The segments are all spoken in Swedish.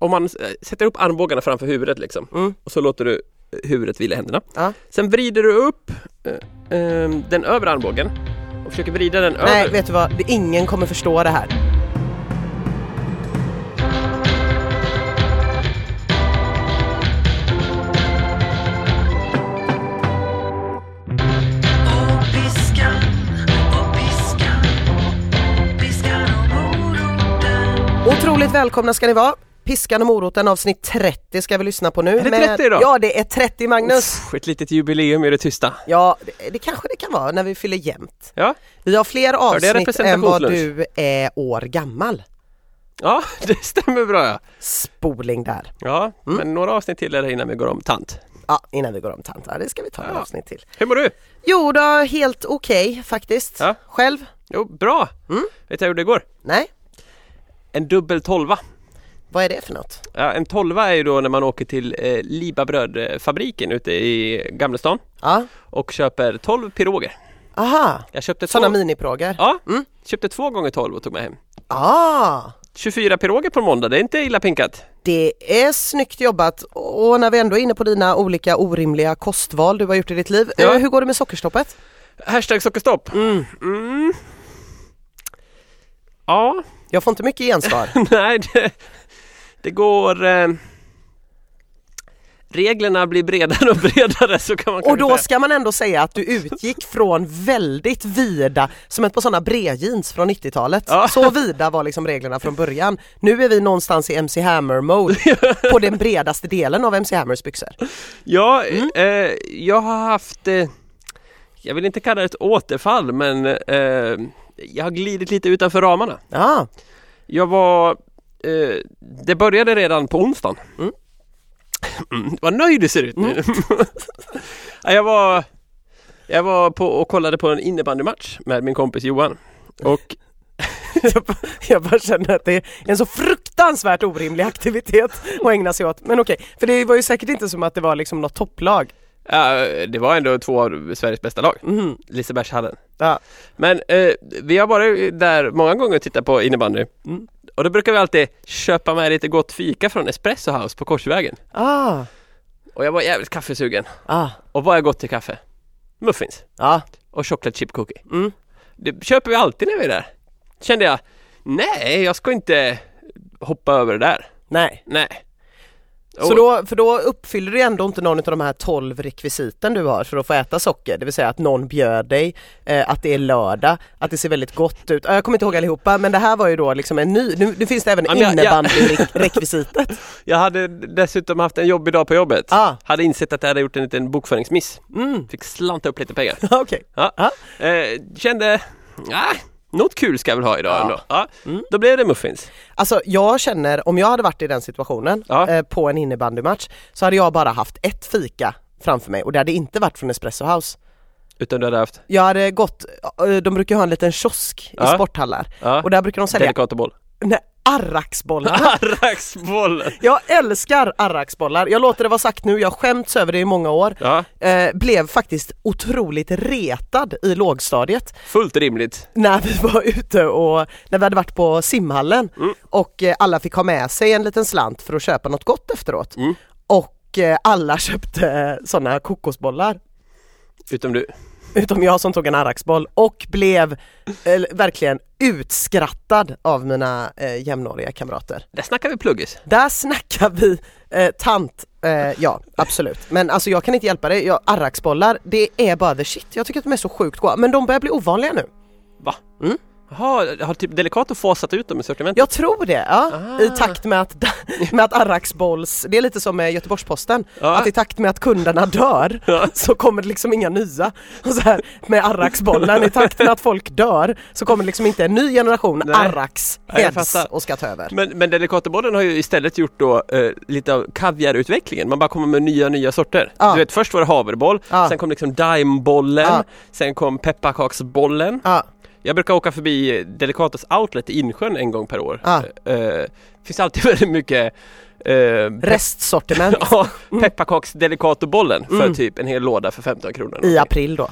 om man sätter upp armbågarna framför huvudet liksom Mm. och så låter du huvudet vila i händerna. Ja. Sen vrider du upp eh, eh, den övre armbågen och försöker vrida den Nej, över. vet du vad? Ingen kommer förstå det här. Otroligt välkomna ska ni vara. Piskan och moroten avsnitt 30 ska vi lyssna på nu. Är det 30 idag? Ja, det är 30 Magnus. Uff, ett litet jubileum i det tysta. Ja, det, det kanske det kan vara när vi fyller jämnt. Ja, Vi har fler det avsnitt än vad du är år gammal. ja det stämmer bra ja. Spoling där. Ja, Mm. men några avsnitt till är det innan vi går om tant. Ja, innan vi går om tant. Ja, det ska vi ta Ja. avsnitt till. Hur mår du? Jo då, helt okej faktiskt. Ja. Själv? Jo, bra. Mm. Vet du jag gjorde igår? Nej? En dubbel tolva. Vad är det för något? Ja, en tolva är ju då när man åker till eh, Libabrödfabriken ute i Gamlestan Ja. och köper 12 piroger. Aha, Jag köpte sådana två, miniproger. ja, Mm. köpte två gånger 12 och tog med hem. Ah, 24 piroger på måndag, det är inte illa pinkat. det är snyggt jobbat. Och när vi ändå är inne på dina olika orimliga kostval du har gjort i ditt liv. Ja. eh, Hur går det med sockerstoppet? Hashtag sockerstopp. Mm. Mm. Ja, Jag får inte mycket gensvar. nej det, det går... Eh, reglerna blir bredare och bredare så kan man Och då säga. ska man ändå säga att du utgick från väldigt vida, som ett par sådana bredjeans från 90-talet. Ja. Så vida var liksom reglerna från början. Nu är vi någonstans i MC Hammer mode på den bredaste delen av MC Hammers byxor. Ja, Mm. eh, jag har haft, eh, jag vill inte kalla det ett återfall men eh, jag har glidit lite utanför ramarna. Ja, Jag var, eh, det började redan på onsdagen. Mm. Mm, vad nöjd du ser ut nu. Ja, jag var, jag var på och kollade på en innebandymatch med min kompis Johan. Och jag, bara- jag bara känner att det är en så fruktansvärt orimlig aktivitet att ägna sig åt. Men okej, för det var ju säkert inte som att det var liksom något topplag. ja, det var ändå två av Sveriges bästa lag, Mhm. Lisebergshallen. Ja. Men eh, vi har varit där många gånger och tittat på innebandy. Mm. Och då brukar vi alltid köpa med lite gott fika från Espresso House på Korsvägen. Ah, Och jag var jävligt kaffesugen. ah, Och vad är gott till kaffe? Muffins ja. och chocolate chip cookie. Mm. Det köper vi alltid när vi är där. Kände jag, nej jag ska inte hoppa över det där. Nej. Nej. Så då, för då uppfyller du ändå inte någon av de här 12 rekvisiten du har för att få äta socker. Det vill säga att någon bjöd dig, eh, att det är lördag, att det ser väldigt gott ut. Ja, Jag kommer inte ihåg allihopa men det här var ju då liksom en ny, nu, nu finns det även innebandyrekvisitet. Jag hade dessutom haft en jobbig dag på jobbet. Ah. Hade insett att jag hade gjort en liten bokföringsmiss. Mm. Fick slanta upp lite pengar. Okej. Ja. Ja. Eh, kände, nej, något kul ska jag väl ha idag Ja. ändå. Ja. Mm. Då blev det muffins. Alltså jag känner, om jag hade varit i den situationen Ja. eh, på en innebandymatch så hade jag bara haft ett fika framför mig och det hade inte varit från Espresso House. Utan du hade haft Jag hade gått, eh, de brukar ha en liten kiosk i Ja. sporthallar ja, och där brukar de sälja delikatoboll. nej, arraksbollar. Arraksbollen! Jag älskar arraksbollar. Jag låter det vara sagt nu, jag skämts över det i många år. Ja, Eh, blev faktiskt otroligt retad i lågstadiet fullt rimligt. när vi var ute och när vi hade varit på simhallen Mm. och eh, alla fick ha med sig en liten slant för att köpa något gott efteråt. Mm. Och eh, alla köpte sådana kokosbollar. Utom du. Utom jag som tog en arraksboll och blev eh, verkligen utskrattad av mina eh, jämnåriga kamrater. Där snackar vi pluggis. Där snackar vi eh, tant, eh, ja absolut. Men alltså jag kan inte hjälpa det, jag, det är bara the shit. Jag tycker att de är så sjukt goda, men de börjar bli ovanliga nu. Va? Mm. Jaha, har typ Delicato fasat ut dem i sortimentet? Jag tror det, ja. Ah. I takt med att, med att arraksbolls, det är lite som med Göteborgs-Posten, Ja. att i takt med att kunderna dör så kommer det liksom inga nya. Och så här, med arraksbollen, i takt med att folk dör så kommer det liksom inte en ny generation Nej. jag heads och ska ta över. Men, men Delicatobollen har ju istället gjort då eh, lite av kaviarutvecklingen. Man bara kommer med nya, nya sorter. Du vet, först var det havreboll, sen kom liksom daimbollen, Ja. sen kom pepparkaksbollen. Ja, Jag brukar åka förbi Delicatos outlet i Insjön en gång per år. Ja. Eh, eh, finns alltid väldigt mycket eh, restsortiment Ja, pepparkaks Delicatobollen för Mm. typ en hel låda för 15 kronor. i april då.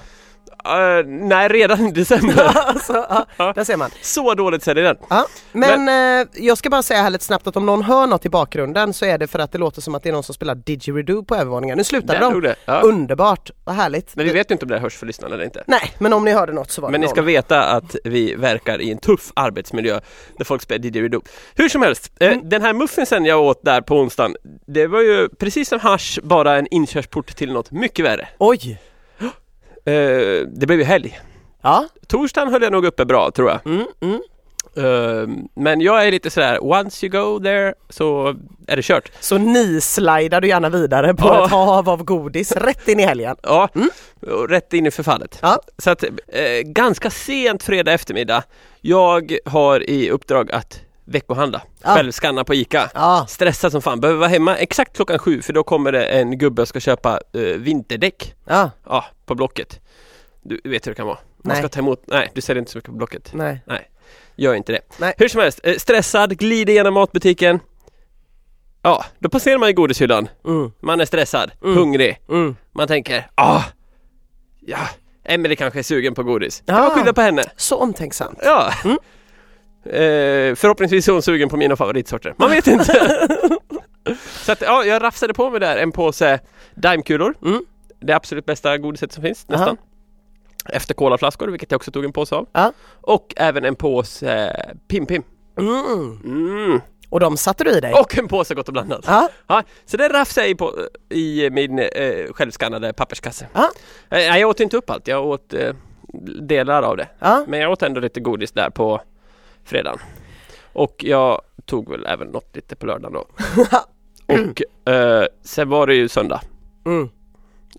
Eh, nej, redan i december. alltså, Ja. där ser man. Så dåligt säljer den. Ja, men eh, jag ska bara säga här lite snabbt att om någon hör något i bakgrunden så är det för att det låter som att det är någon som spelar didgeridoo på övervåningen. Nu slutade de. gjorde. Ja. Underbart, vad härligt. Men vi vet ju inte om det hörs för lyssnarna eller inte. Nej, men om ni hörde något så var Men det ni ska veta att vi verkar i en tuff arbetsmiljö där folk spelar didgeridoo. Hur som helst, eh, Mm. den här muffinsen jag åt där på onsdagen, det var ju precis som hasch bara en inkörsport till något mycket värre. Oj! Eh, det blev ju helg. Ja, Torsdagen höll jag nog uppe bra tror jag. mm, mm. Eh, men jag är lite sådär, once you go there så är det kört. Så ni slidar du gärna vidare på Ja. ett hav av godis rätt in i helgen. Ja, och rätt in i förfallet. Ja. Så att eh, ganska sent fredag eftermiddag, jag har i uppdrag att veckohandla, Ja. självskanna på ICA. Ja, Stressad som fan, behöver vara hemma exakt klockan sju för då kommer det en gubbe och ska köpa eh, vinterdäck ja, ja, på Blocket. Du vet hur det kan vara. Man Nej. ska ta emot, nej du säljer inte så mycket på Blocket. nej. Gör inte det. Nej. Hur som helst, eh, stressad, glider genom matbutiken. Ja, då passerar man i godishyllan. Mm, Man är stressad, Mm. hungrig. mm. Man tänker, ah, ja, Emelie kanske är sugen på godis. Kan Ah. man skylla på henne? Så omtänksamt. Ja. Mm. Eh, förhoppningsvis är hon sugen på mina favoritsorter. Man vet inte. Så att, ja, jag rafsade på mig där en påse Daimkulor. Mm. Det absolut bästa godiset som finns nästan. Efter colaflaskor, vilket jag också tog en påse av. Ja. Och även en påse eh, Pim Pim. Mm. Mm. Och de satte du i dig? Och en påse Gott och blandat. Ja, Ja, så det rafsade jag i, på, i min eh, självskannade papperskasse. Ja. Eh, jag åt inte upp allt. Jag åt eh, delar av det. ja. Men jag åt ändå lite godis där på fredagen. Och jag tog väl även något lite på lördagen då. Och eh, sen var det ju söndag. Mm.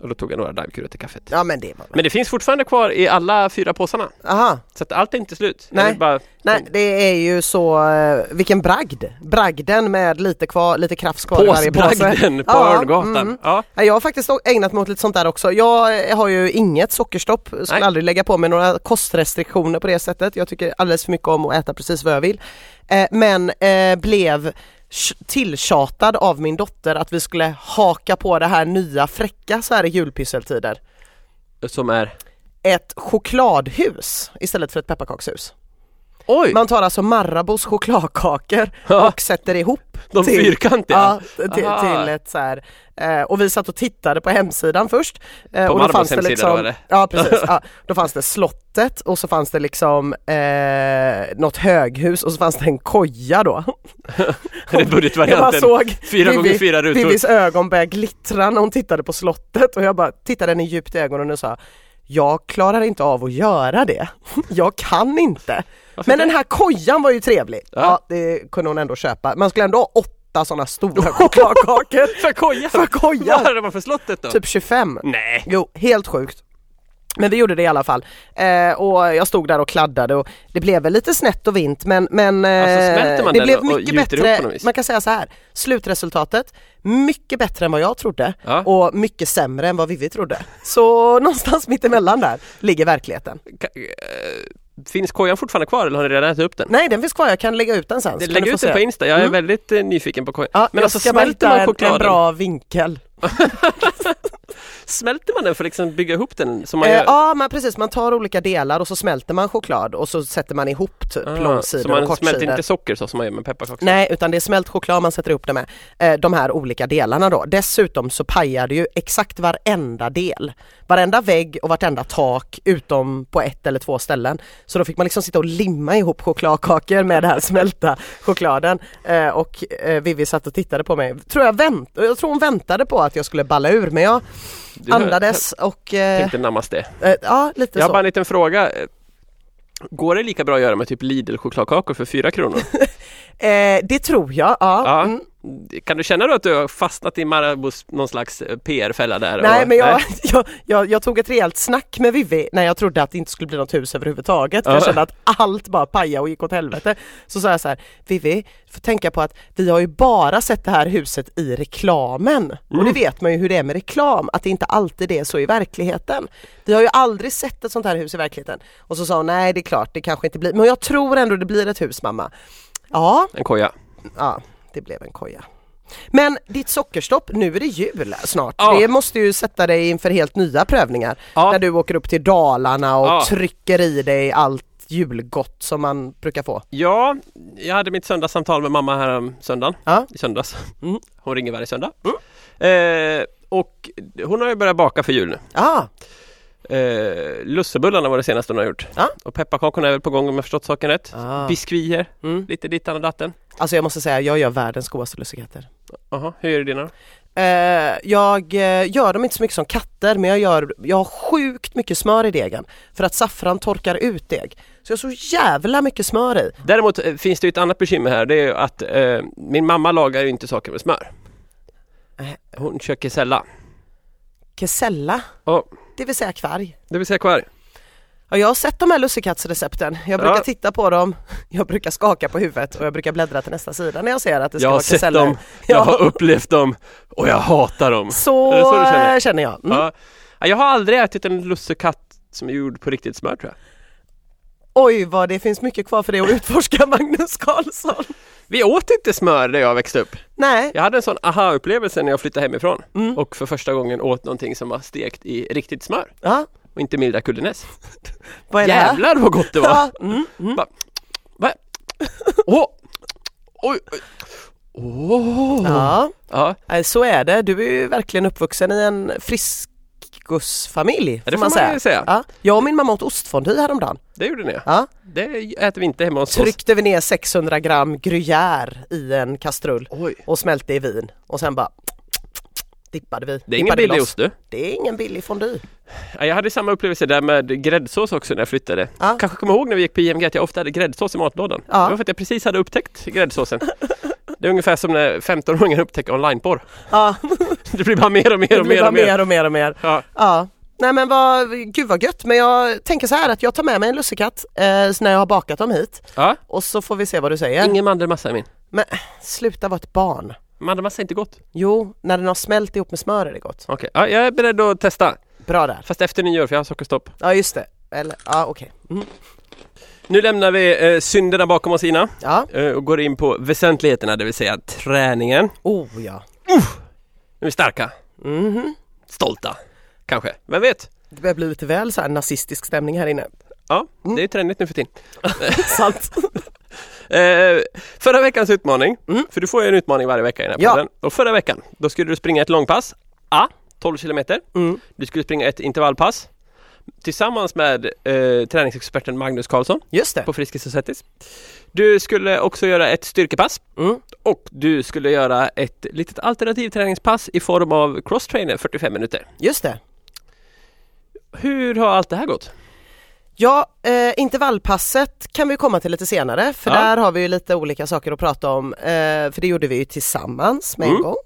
Och då tog jag några daimkulor till kaffet. Ja men det var bra. Men det finns fortfarande kvar i alla fyra påsarna. Aha. Så att allt är inte slut. Nej. Bara, Nej det är ju så, eh, vilken bragd! Bragden med lite kvar, lite krafts kvar i varje påse. Påsbragden på Ja, Örngatan. mm. Ja. Ja, Jag har faktiskt ägnat mig åt lite sånt där också. Jag har ju inget sockerstopp, skulle Nej. aldrig lägga på mig några kostrestriktioner på det sättet. Jag tycker alldeles för mycket om att äta precis vad jag vill. Eh, men eh, blev tilltjatad av min dotter att vi skulle haka på det här nya fräcka så här i julpysseltider. Som är... Ett chokladhus istället för ett pepparkakshus. Oj! Man tar alltså Marabous chokladkakor och sätter ihop de till- fyrkantiga. Ja, till, till ett så här, eh, och vi satt och tittade på hemsidan först. Eh, På och då fanns det hemsida liksom, då, eller? Ja precis, ja, då fanns det slottet och så fanns det liksom eh, något höghus och så fanns det en koja då. Det är budgetvarianten. såg Fyra gånger fyra rutor. Vivis ögon började glittra när hon tittade på slottet och jag bara tittade henne djupt i ögonen och sa jag klarar inte av att göra det. Jag kan inte. Men den här kojan var ju trevlig. Ja. Ja, det kunde hon ändå köpa. Man skulle ändå ha åtta sådana stora chokladkakor För kojan! för Vad kojan. hade man för slottet då? Typ 25. Nej! Jo, helt sjukt. Men vi gjorde det i alla fall. Eh, och jag stod där och kladdade och det blev väl lite snett och vint men, men eh, Alltså, det blev mycket bättre. Man kan säga så här. slutresultatet mycket bättre än vad jag trodde Ja. och mycket sämre än vad Vivi trodde. Så någonstans mitt emellan där ligger verkligheten. Ka- eh, Finns kojan fortfarande kvar eller har ni redan ätit upp den? Nej den finns kvar, jag kan lägga ut den sen. Lägg ut den se. på Insta, jag är Mm. väldigt eh, nyfiken på kojan. Ja, Men alltså smälter man en, en chokladen? bra vinkel. Smälter man den för att liksom bygga ihop den? Som man Eh, gör? ja men precis, man tar olika delar och så smälter man choklad och så sätter man ihop typ Ah, långsidor så man och kortsidor. smälter inte socker så som man gör med pepparkakor? Nej, utan det är smält choklad man sätter ihop det med. Eh, de här olika delarna då. Dessutom så pajar det ju exakt varenda del. Varenda vägg och vartenda tak utom på ett eller två ställen. Så då fick man liksom sitta och limma ihop chokladkakor med den här smälta chokladen. Eh, och eh, Vivi satt och tittade på mig. Tror jag, vänt, jag tror hon väntade på att jag skulle balla ur men jag Du, andades och Jag eh, tänkte namaste. eh, ja lite Jag har så. bara en liten fråga. Går det lika bra att göra med typ Lidl chokladkakor för fyra kronor? Eh, det tror jag, ja. Ja. Mm. Kan du känna då att du har fastnat i Marabous någon slags eh, PR-fälla där? Nej och- men jag, jag, jag, jag tog ett rejält snack med Vivi när jag trodde att det inte skulle bli något hus överhuvudtaget. För jag Ja. kände att allt bara pajade och gick åt helvete. Så sa jag så här, Vivi, får tänka på att vi har ju bara sett det här huset i reklamen. Och Mm. det vet man ju hur det är med reklam, att det inte alltid är så i verkligheten. Vi har ju aldrig sett ett sånt här hus i verkligheten. Och så sa hon, nej det är klart det kanske inte blir, men jag tror ändå det blir ett hus mamma. Ja, En koja. ja det blev en koja. Men ditt sockerstopp, nu är det jul snart. Ja. Det måste ju sätta dig inför helt nya prövningar. Ja. När du åker upp till Dalarna och Ja. trycker i dig allt julgott som man brukar få. Ja, jag hade mitt söndagssamtal med mamma här om söndagen. Ja. I söndags. Mm. Hon ringer varje söndag. Eh, och hon har ju börjat baka för jul nu. Ah, Eh, lussebullarna var det senaste hon har gjort. Ja. Och pepparkakorna är väl på gång om jag förstått saken rätt. Ah. Biskvier, mm. lite dittan och datten. Alltså jag måste säga, jag gör världens godaste lussekatter. Jaha, hur är det dina? Eh, jag eh, gör dem inte så mycket som katter men jag, gör, jag har sjukt mycket smör i degen för att saffran torkar ut deg. Så jag har så jävla mycket smör i. Däremot eh, finns det ju ett annat bekymmer här. Det är ju att eh, min mamma lagar ju inte saker med smör. Eh. Hon kör kesella. Kesella, Ja, det vill säga kvarg. det vill säga kvarg. Ja, jag har sett de här lussekattsrecepten. Jag brukar Ja. titta på dem, jag brukar skaka på huvudet och jag brukar bläddra till nästa sida när jag ser att det ska Jag har vara sett keseller. dem, jag Ja. har upplevt dem och jag hatar dem. Så, så känner? eh, känner jag. Mm. Ja, Jag har aldrig ätit en lussekatt som är gjord på riktigt smör tror jag. Oj vad det finns mycket kvar för dig att utforska Magnus Karlsson. Vi åt inte smör när jag växte upp. Nej, Jag hade en sån aha-upplevelse när jag flyttade hemifrån Mm. och för första gången åt någonting som var stekt i riktigt smör ja, och inte Milda Kullenäs. vad? Jävlar vad gott det var! Ja, mm, mm. Va? Va? Åh! Oj! oj. Åh! ja, Ja, nej, så är det. Du är ju verkligen uppvuxen i en friskusfamilj Ja, det får man säga. säga. Ja, jag och min mamma åt ostfondue häromdagen. det gjorde ni. Ja. Det äter vi inte hemma hos oss. Tryckte vi ner 600 gram gruyère i en kastrull Oj. och smälte i vin och sen bara dippade vi. Det är ingen billig ost du. Det är ingen billig fondue. Ja, Jag hade samma upplevelse där med gräddsås också när jag flyttade. Ja. Kanske kommer ihåg när vi gick på IMG att jag ofta hade gräddsås i matlådan. Ja. Det var för att jag precis hade upptäckt gräddsåsen. Det är ungefär som när 15-åringen upptäcker onlineporr. Ja, Det blir bara mer och mer och mer och mer. mer och mer och mer. Ja. Ja. Nej men vad, gud vad gött men jag tänker så här att jag tar med mig en lussekatt eh, när jag har bakat dem hit ja. och så får vi se vad du säger. Ingen mandelmassa i min. Men sluta vara ett barn. Mandelmassa är inte gott. Jo, när den har smält ihop med smör är det gott. Okej, ja, jag är beredd att testa. Bra där. Fast efter nyår för jag har sockerstopp. Ja just det. Eller, ja okej. Mm. Nu lämnar vi eh, synderna bakom oss Ina Ja. eh, och går in på väsentligheterna, det vill säga träningen. Oh ja. Nu är vi starka, Mhm. stolta, kanske. Vem vet? Det börjar bli lite väl så här nazistisk stämning här inne. Ja, Mm. det är trendigt nu för tiden. Sant. Eh, förra veckans utmaning, Mm. för du får ju en utmaning varje vecka i den här Ja. podden. Och förra veckan, då skulle du springa ett långpass. A. 12 kilometer. Mm. Du skulle springa ett intervallpass. Tillsammans med eh, träningsexperten Magnus Karlsson Just det. på Friskis Societies. Du skulle också göra ett styrkepass. Mm. Och du skulle göra ett litet alternativträningspass i form av crosstrainer 45 minuter. Just det. Hur har allt det här gått? Ja, eh, intervallpasset kan vi komma till lite senare för Ja. där har vi lite olika saker att prata om. Eh, för det gjorde vi tillsammans med en Mm. gång.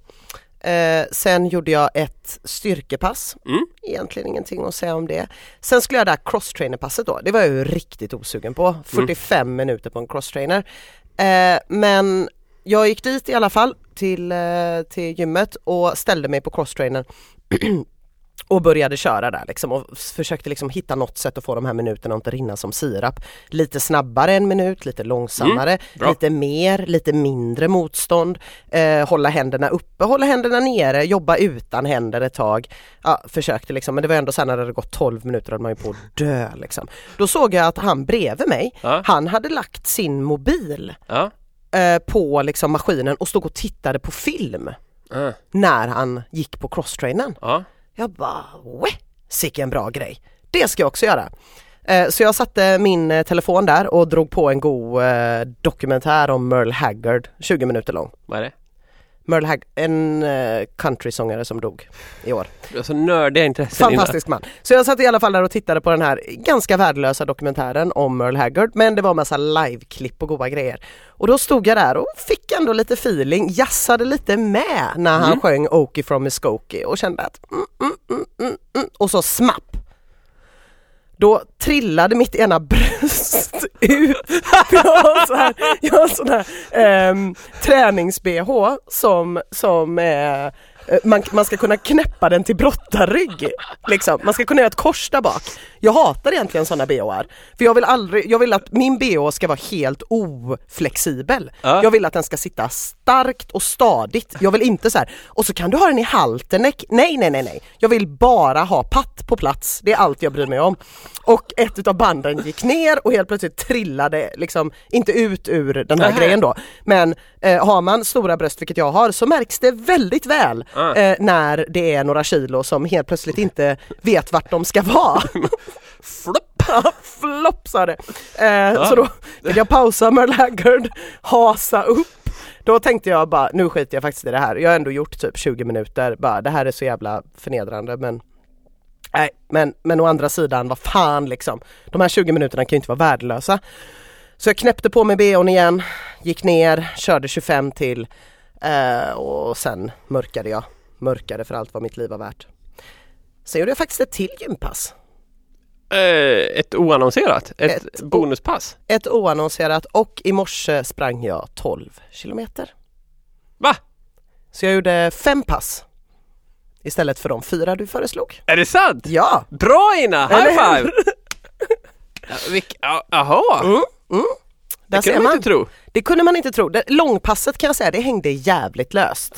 Eh, sen gjorde jag ett styrkepass. Mm. Egentligen ingenting att säga om det. Sen skulle jag det här crosstrainer-passet då. Det var jag ju riktigt osugen på. 45 minuter på en crosstrainer. Eh, men jag gick dit i alla fall till, eh, till gymmet och ställde mig på crosstrainern och började köra där liksom och försökte liksom hitta något sätt att få de här minuterna att inte rinna som sirap. Lite snabbare en minut, lite långsammare, bra. lite mer, lite mindre motstånd, eh, hålla händerna uppe, hålla händerna nere, jobba utan händer ett tag. Ja, försökte liksom men det var ändå sen när det hade gått 12 minuter höll man ju på att dö liksom. Då såg jag att han bredvid mig, Ja. han hade lagt sin mobil Ja. eh, på liksom maskinen och stod och tittade på film Ah. när han gick på crosstrainern. Ja. Jag bara, Weh, sicken bra grej. Det ska jag också göra. Eh, så jag satte min eh, telefon där och drog på en god eh, dokumentär om Merle Haggard, 20 minuter lång. Vad är det? Merle Haggard, en eh, countrysångare som dog i år. Du har så nördiga intressen. Fantastisk man. Så jag satt i alla fall där och tittade på den här ganska värdelösa dokumentären om Merle Haggard men det var massa liveklipp och goda grejer. Och då stod jag där och fick ändå lite feeling, jassade lite med när han sjöng Okie from Muskogee och kände att mm, mm, mm, mm, mm. och så smapp då trillade mitt ena bröst ut. Jag har en här, jag har sån här eh, tränings-bh som, som är eh, man, man ska kunna knäppa den till brottarrygg. Liksom. Man ska kunna göra ett kors där bak. Jag hatar egentligen sådana bhar. För jag vill aldrig, jag vill att min bh ska vara helt oflexibel. Ja. Jag vill att den ska sitta starkt och stadigt. Jag vill inte så här, och så kan du ha den i halten. Nej, nej, nej, nej. Jag vill bara ha patt på plats. Det är allt jag bryr mig om. Och ett utav banden gick ner och helt plötsligt trillade liksom, inte ut ur den här Nähä. grejen då. Men eh, har man stora bröst, vilket jag har, så märks det väldigt väl Ah. eh, när det är några kilo som helt plötsligt inte vet vart de ska vara. Flopp! Flopp sa det. Eh, Så då vill jag pausa Merle Haggard, hasa upp. Då tänkte jag bara, nu skiter jag faktiskt i det här. Jag har ändå gjort typ 20 minuter, bara det här är så jävla förnedrande men Nej, men, men å andra sidan, vad fan liksom. De här 20 minuterna kan ju inte vara värdelösa. Så jag knäppte på mig bhn igen, gick ner, körde 25 till eh, och sen mörkade jag. Mörkade för allt vad mitt liv var värt. Sen gjorde jag faktiskt ett till gympass. Eh, ett oannonserat, ett, Ett- bonuspass. Ett oannonserat och i morse sprang jag 12 kilometer. Va? Så jag gjorde fem pass istället för de fyra du föreslog. Är det sant? Ja! Bra Ina! High five! Jaha, mm. Där det kunde man inte tro. Det kunde man inte tro. Det, långpasset kan jag säga, det hängde jävligt löst.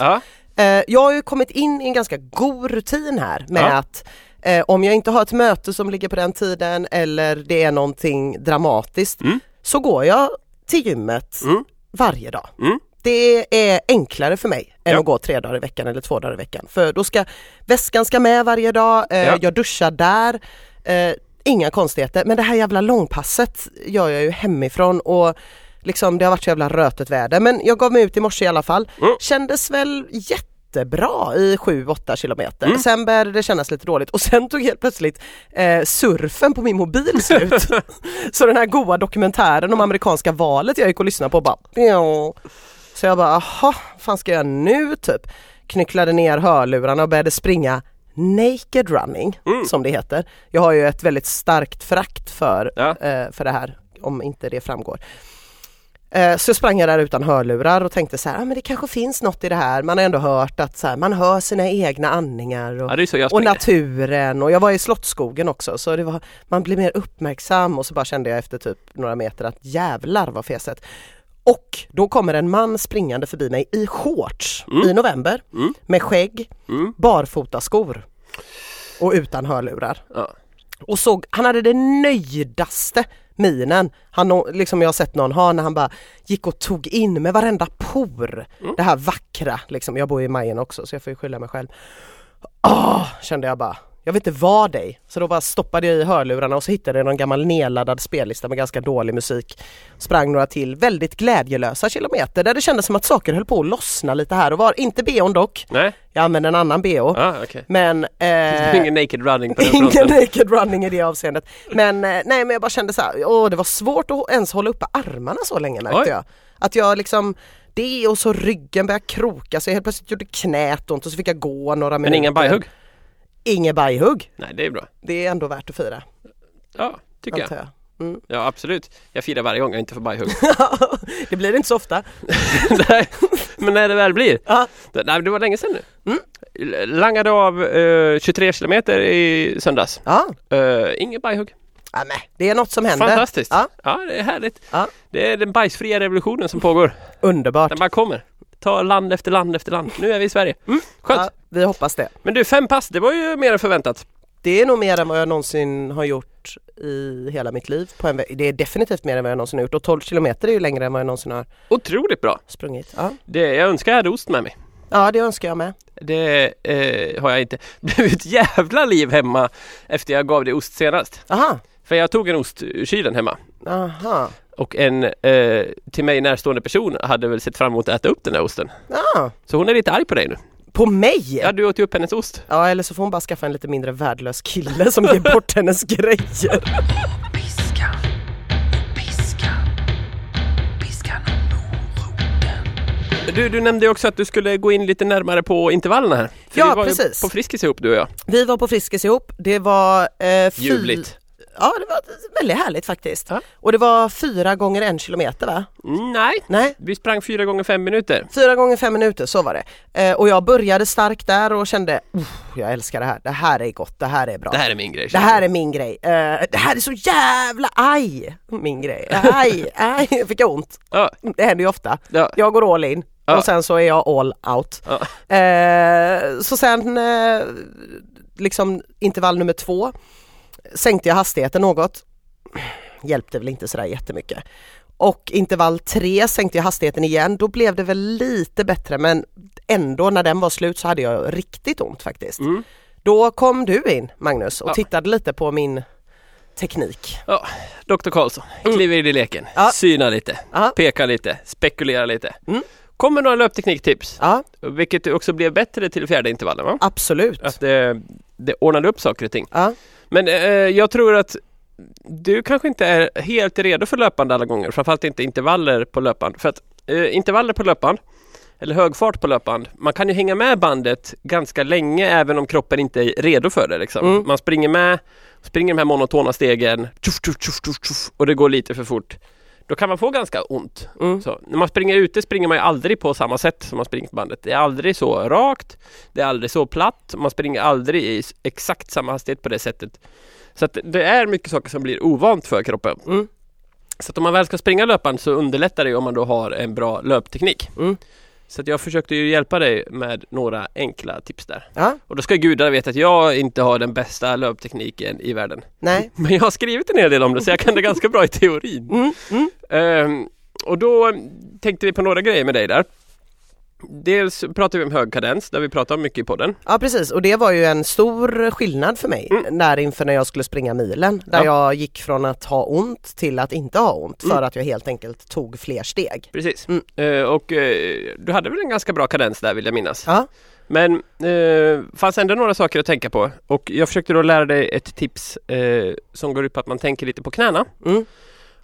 Eh, jag har ju kommit in i en ganska god rutin här med att eh, om jag inte har ett möte som ligger på den tiden eller det är någonting dramatiskt Mm. så går jag till gymmet Mm. varje dag. Mm. Det är enklare för mig än Ja. att gå tre dagar i veckan eller två dagar i veckan. För då ska väskan ska med varje dag, eh, Ja. jag duschar där, eh, inga konstigheter. Men det här jävla långpasset gör jag ju hemifrån och liksom det har varit så jävla rötet väder. Men jag gav mig ut i morse i alla fall. Mm. Kändes väl jättebra i 7-8 kilometer. Mm. Sen började det kännas lite dåligt och sen tog helt plötsligt eh, surfen på min mobil slut. så den här goa dokumentären om amerikanska valet jag gick och lyssnade på bara "Pjong." Så jag bara, aha, vad fan ska jag göra nu typ? Knycklade ner hörlurarna och började springa naked running Mm. som det heter. Jag har ju ett väldigt starkt förakt för, Ja. eh, för det här, om inte det framgår. Eh, så sprang jag där utan hörlurar och tänkte så här, ah, men det kanske finns något i det här. Man har ändå hört att så här, man hör sina egna andningar och, ja, och naturen och jag var i Slottsskogen också så det var, man blir mer uppmärksam och så bara kände jag efter typ några meter att jävlar vad feset. Och då kommer en man springande förbi mig i shorts Mm. i november Mm. med skägg, Mm. barfotaskor och utan hörlurar. Ja. Och såg, han hade den nöjdaste minen han liksom jag har sett någon ha när han bara gick och tog in med varenda por. Mm. Det här vackra liksom. Jag bor i Majen också så jag får ju skylla mig själv. Åh, kände jag bara. Jag vill inte vara dig. Så då bara stoppade jag i hörlurarna och så hittade jag någon gammal nedladdad spellista med ganska dålig musik. Sprang några till väldigt glädjelösa kilometer där det kändes som att saker höll på att lossna llite här och var. Inte bhn dock. Nej, Jag använde en annan bh. ja, okej. Men eh, Ingen naked running på den Ingen fronten. naked running i det avseendet. Men eh, nej men jag bara kände så här, åh det var svårt att ens hålla uppe armarna så länge märkte jag. Att jag liksom det och så ryggen började kroka så jag helt plötsligt gjorde knät ont och så fick jag gå några minuter. Men inga bajhugg? Ingen bajhugg. Nej, det är bra. Det är ändå värt att fira. Ja, tycker jag. Jag. Mm. Ja, absolut. Jag firar varje gång jag inte får bajhugg. det blir inte så ofta. Nej, Men när det väl blir. Ja. Det, nej, det var länge sedan nu. Mm. Langade av eh, 23 kilometer i söndags. Ja. Uh, ingen bajhugg. ja men det är något som händer. Fantastiskt. Ja. Ja. det är härligt. Ja. Det är den bajsfria revolutionen som pågår. Underbart. Den bara kommer. Ta land efter land efter land. Nu är vi i Sverige. Skönt. Ja, vi hoppas det. Men du, fem pass, det var ju mer än förväntat. Det är nog mer än vad jag någonsin har gjort i hela mitt liv på en Det är definitivt mer än vad jag någonsin har gjort och 12 kilometer är ju längre än vad jag någonsin har Otroligt bra. sprungit. Ja, Det, jag önskar jag hade ost med mig. ja det önskar jag med. Det eh, har jag inte. Det blev ett jävla liv hemma efter jag gav dig ost senast. Aha, För jag tog en ost ur kylen hemma. aha, Och en eh, till mig närstående person hade väl sett fram emot att äta upp den där osten. ja. Så hon är lite arg på dig nu. På mig? Ja, du åt ju upp hennes ost. Ja eller så får hon bara skaffa en lite mindre värdelös kille som ger bort hennes grejer. Du, du nämnde också att du skulle gå in lite närmare på intervallerna här. För Ja, vi var precis. På Friskis ihop du och jag. Vi var på Friskis ihop. Det var eh, Ljuvligt. Ja, det var väldigt härligt faktiskt. Ja. Och det var fyra gånger en kilometer va? Mm, nej, Nej, vi sprang fyra gånger fem minuter. fyra gånger fem minuter, så var det. Eh, och jag började starkt där och kände, "Uff, jag älskar det här, det här är gott, det här är bra. Det här är min grej. Det här är min grej. Eh, det här är så jävla aj! Min grej. Aj, aj, fick jag ont. Ja, Det händer ju ofta. ja, Jag går all in och sen så är jag all out. Eh, så sen eh, liksom intervall nummer två sänkte jag hastigheten något. Hjälpte väl inte sådär jättemycket. Och intervall tre sänkte jag hastigheten igen. Då blev det väl lite bättre men ändå när den var slut så hade jag riktigt ont faktiskt. Mm. Då kom du in Magnus och Ja. tittade lite på min teknik. ja. Dr Karlsson, kliver in i leken, Mm. Ja. synar lite, Ja. pekar lite, spekulerar lite. Mm. Kommer några löptekniktips, Ja, vilket också blev bättre till fjärde intervallen va? absolut. Att det, det ordnade upp saker och ting. Ja. Men eh, jag tror att du kanske inte är helt redo för löpande alla gånger, framförallt inte intervaller på löpband. För att eh, intervaller på löpband, eller högfart på löpband, man kan ju hänga med bandet ganska länge även om kroppen inte är redo för det. Liksom. Mm. Man springer med, springer de här monotona stegen, tjuff, tjuff, tjuff, tjuff, tjuff, och det går lite för fort. Då kan man få ganska ont. Mm. Så, när man springer ute springer man ju aldrig på samma sätt som man springer på bandet. Det är aldrig så rakt, det är aldrig så platt, man springer aldrig i exakt samma hastighet på det sättet. Så att det är mycket saker som blir ovant för kroppen. Mm. Så att om man väl ska springa löpband så underlättar det om man då har en bra löpteknik. Mm. Så jag försökte ju hjälpa dig med några enkla tips där. Ja, Och då ska gudarna veta att jag inte har den bästa löptekniken i världen. nej. Men jag har skrivit en hel del om det så jag kan det ganska bra i teorin. Mm, mm. Ehm, och då tänkte vi på några grejer med dig där. Dels pratar vi om hög kadens, där vi pratar om mycket i podden. Ja precis och det var ju en stor skillnad för mig Mm. där inför när jag skulle springa milen. Där Ja. jag gick från att ha ont till att inte ha ont för Mm. att jag helt enkelt tog fler steg. Precis. Mm. Eh, och eh, du hade väl en ganska bra kadens där vill jag minnas. Ja, Men eh, fanns ändå några saker att tänka på. Och jag försökte då lära dig ett tips eh, som går ut på att man tänker lite på knäna. mm.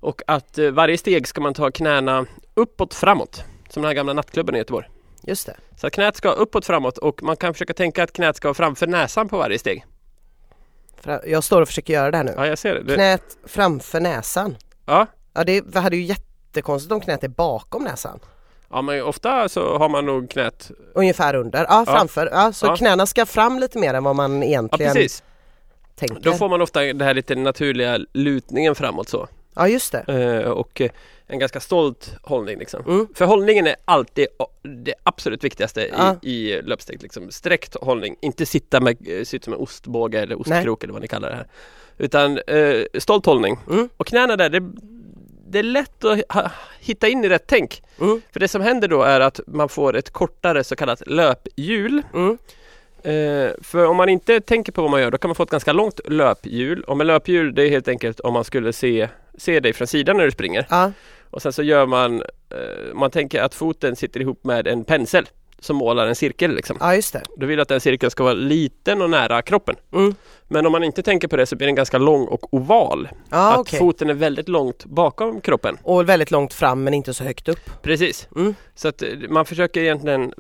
Och att eh, varje steg ska man ta knäna uppåt framåt. Som den här gamla nattklubben i Göteborg. Just det. Så knät ska uppåt framåt och man kan försöka tänka att knät ska vara framför näsan på varje steg. Jag står och försöker göra det här nu. Ja, jag ser det. det Knät framför näsan. ja. Ja det hade ju jättekonstigt om knät är bakom näsan. ja, men ofta så har man nog knät. Ungefär under, ja Ja. framför. Ja, så Ja. knäna ska fram lite mer än vad man Ja, egentligen precis. tänker. Då får man ofta den här lite naturliga lutningen framåt så. Ja just det. Eh, och eh, en ganska stolt hållning liksom. Mm. För hållningen är alltid det absolut viktigaste Ja. i, i löpsteg. Liksom. Sträckt hållning, inte sitta med, eh, sitta med ostbåge eller ostkrok eller vad ni kallar det här. Utan eh, stolt hållning. Mm. Och knäna där, det, det är lätt att ha, hitta in i rätt tänk. Mm. För det som händer då är att man får ett kortare så kallat löphjul. Eh, för om man inte tänker på vad man gör då kan man få ett ganska långt löphjul. Och med löphjul det är helt enkelt om man skulle se, se dig från sidan när du springer. Ja, Och sen så gör man, eh, man tänker att foten sitter ihop med en pensel som målar en cirkel liksom. ja just det. Då vill du att den cirkeln ska vara liten och nära kroppen. Mm. Men om man inte tänker på det så blir den ganska lång och oval. Ja att okej. foten är väldigt långt bakom kroppen. Och väldigt långt fram men inte så högt upp. Precis. Mm. Så att eh, man försöker egentligen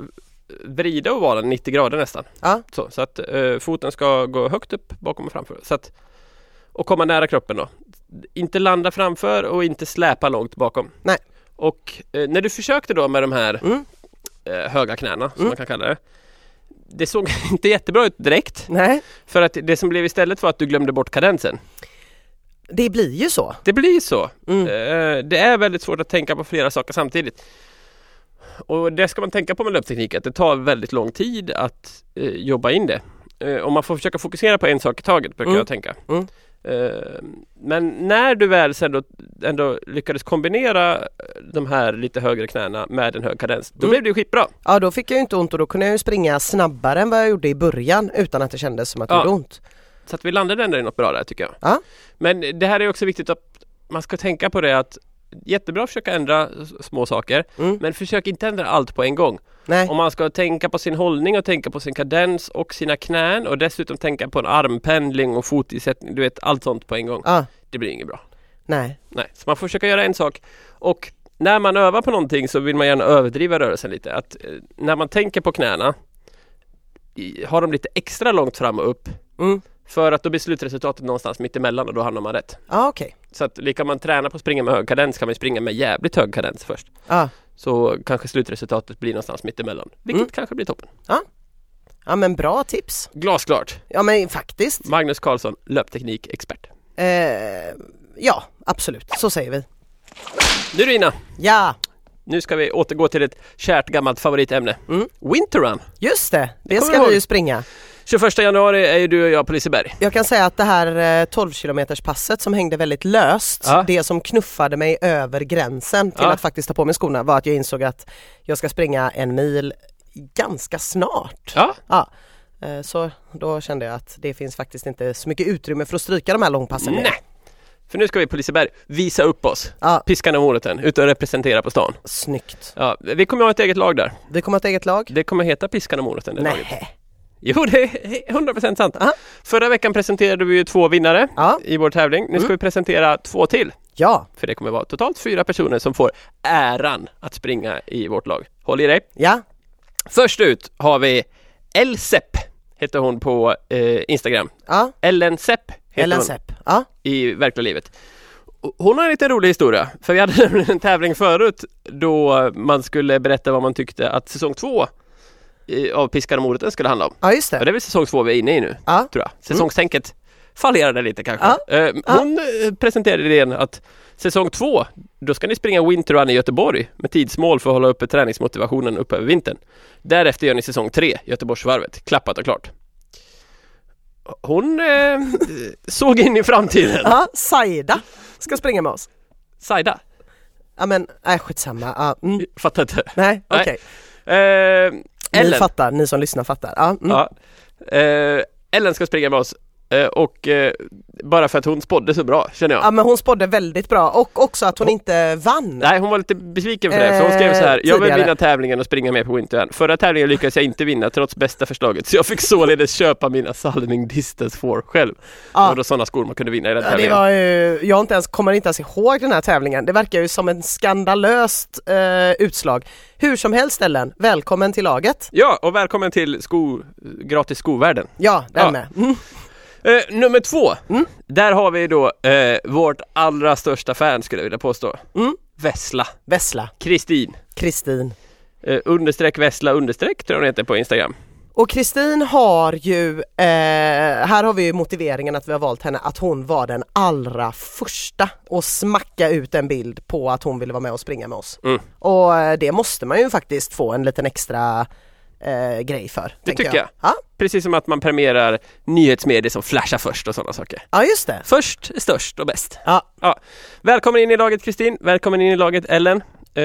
vrida ovalen 90 grader nästan. Ja. Så, så att eh, foten ska gå högt upp bakom och framför. Så att, och komma nära kroppen då. Inte landa framför och inte släpa långt bakom. Nej. Och eh, när du försökte då med de här Mm. eh, höga knäna som Mm. man kan kalla det. Det såg inte jättebra ut direkt. Nej, För att det som blev istället var att du glömde bort kadensen. det blir ju så. Det blir så. Mm. Eh, Det är väldigt svårt att tänka på flera saker samtidigt. Och det ska man tänka på med löpteknik, att det tar väldigt lång tid att eh, jobba in det. Eh, och man får försöka fokusera på en sak i taget, brukar Mm. jag tänka. Mm. Eh, men när du väl sen då ändå lyckades kombinera eh, de här lite högre knäna med en hög kadens, då Mm. blev det ju skitbra. Ja då fick jag ju inte ont och då kunde jag ju springa snabbare än vad jag gjorde i början utan att det kändes som att det Ja. gjorde ont. Så att vi landade ändå i något bra där tycker jag. Ja. Men det här är också viktigt att man ska tänka på det att jättebra att försöka ändra små saker, Mm. men försök inte ändra allt på en gång. Nej, Om man ska tänka på sin hållning och tänka på sin kadens och sina knän och dessutom tänka på en armpendling och fotisättning, du vet allt sånt på en gång. ja, Det blir inget bra. nej, Nej, så man får försöka göra en sak och när man övar på någonting så vill man gärna överdriva rörelsen lite. Att eh, när man tänker på knäna har de lite extra långt fram och upp mm. För att då blir slutresultatet någonstans mitt emellan och då hamnar man rätt. Ja okej. Så att lika man tränar på att springa med hög kadens kan man springa med jävligt hög kadens först. Ja. Så kanske slutresultatet blir någonstans mitt emellan. Vilket Mm. kanske blir toppen. ja men bra tips. Glasklart! Ja men faktiskt. Magnus Karlsson, löpteknikexpert. Eh, ja absolut, så säger vi. Nu Rina, Ja, nu ska vi återgå till ett kärt gammalt favoritämne. Mm. Winterrun! just det. Det ska vi ju springa. 21 januari är ju du och jag på Liseberg. Jag kan säga att det här eh, 12 kilometers passet som hängde väldigt löst, Ja. det som knuffade mig över gränsen till Ja. att faktiskt ta på mig skorna var att jag insåg att jag ska springa en mil ganska snart. Ja, Ja. eh, Så då kände jag att det finns faktiskt inte så mycket utrymme för att stryka de här långpassen. nej. För nu ska vi på Liseberg visa upp oss. Ja, Piskan och moroten, ut och representera på stan. snyggt. Ja, vi kommer ha ett eget lag där. Vi kommer ha ett eget lag. Det kommer heta Piskan och moroten. Det laget. Nej. Jo, det är 100% sant. Aha. Förra veckan presenterade vi ju två vinnare Ja, i vår tävling. Nu ska Mm. vi presentera två till. ja, För det kommer vara totalt fyra personer som får äran att springa i vårt lag. Håll i dig! ja. Först ut har vi Elsep, heter hon på eh, Instagram. ja. Ellen Sepp Ellen Sepp. Ja. i verkliga livet. Hon har en lite rolig historia, för vi hade en tävling förut då man skulle berätta vad man tyckte att säsong två av Piskan och moroten skulle handla om. ja, just Och det. det är väl säsong två vi är inne i nu, Ja. tror jag. Säsongstänket fallerade lite kanske. Ja. Eh, Hon eh, presenterade idén att säsong två, då ska ni springa Winterrun i Göteborg med tidsmål för att hålla uppe träningsmotivationen upp över vintern. Därefter gör ni säsong tre, Göteborgsvarvet, klappat och klart. Hon eh, såg in i framtiden. Ja, Saida ska springa med oss. Saida, Ja men, nej skitsamma. Ja, mm. fattar inte. Nej, okej. Eh, Ni fattar, ni som lyssnar fattar. Ja, mm. ja, eh, Ellen ska springa med oss och eh, bara för att hon spådde så bra känner jag. ja men hon spådde väldigt bra och också att hon inte vann. Nej, hon var lite besviken för det, för hon skrev så här. Eh, Jag vill tidigare. vinna tävlingen och springa med på Winterrun. Förra tävlingen lyckades jag inte vinna trots bästa förslaget, så jag fick således köpa mina Salming Distance 4 själv. Det var Ja. sådana skor man kunde vinna i den Ja, det tävlingen. var ju, jag inte ens, kommer inte ens ihåg den här tävlingen. Det verkar ju som en skandalöst eh, utslag. Hur som helst Ellen, välkommen till laget. Ja, och välkommen till sko, gratis skovärlden. Ja, den Ja. med. Mm. Eh, nummer två, Mm. där har vi då eh, vårt allra största fan skulle jag vilja påstå. Mm. Vessla, Vessla, Kristin. Kristin. Eh, understreck Vessla understreck tror jag hon heter på Instagram. Och Kristin har ju, eh, här har vi ju motiveringen att vi har valt henne, att hon var den allra första att smacka ut en bild på att hon ville vara med och springa med oss. Mm. Och eh, det måste man ju faktiskt få en liten extra eh, grej för. Det tycker jag. Ja, Precis som att man premierar nyhetsmedier som flashar först och sådana saker. ja just det. Först störst och bäst. Ja. Välkommen in i laget Kristin, välkommen in i laget Ellen. Eh,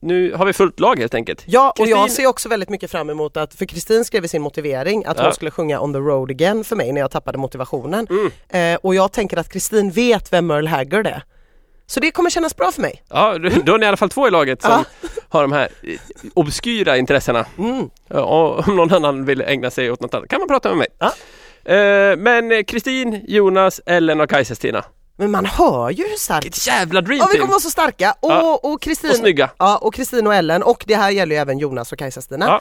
nu har vi fullt lag helt enkelt. Ja och jag ser också väldigt mycket fram emot att, för Kristin skrev i sin motivering att Ja. hon skulle sjunga On the road again för mig när jag tappade motivationen. Mm. Eh, och jag tänker att Kristin vet vem Merle Haggard är. Så det kommer kännas bra för mig. Ja, då då är ni i alla fall två i laget som Ja. har de här eh, obskyra intressena. Mm. Ja, och om någon annan vill ägna sig åt något annat kan man prata med mig. Ja. Eh, men eh, Kristin, Jonas, Ellen och Kajsa-Stina. Men man hör ju hur starkt Vilket jävla dream Ja vi team! kommer vara så starka Ja. och, och Kristin Och snygga. Ja och Kristin och Ellen och det här gäller ju även Jonas och Kajsa-Stina. Ja.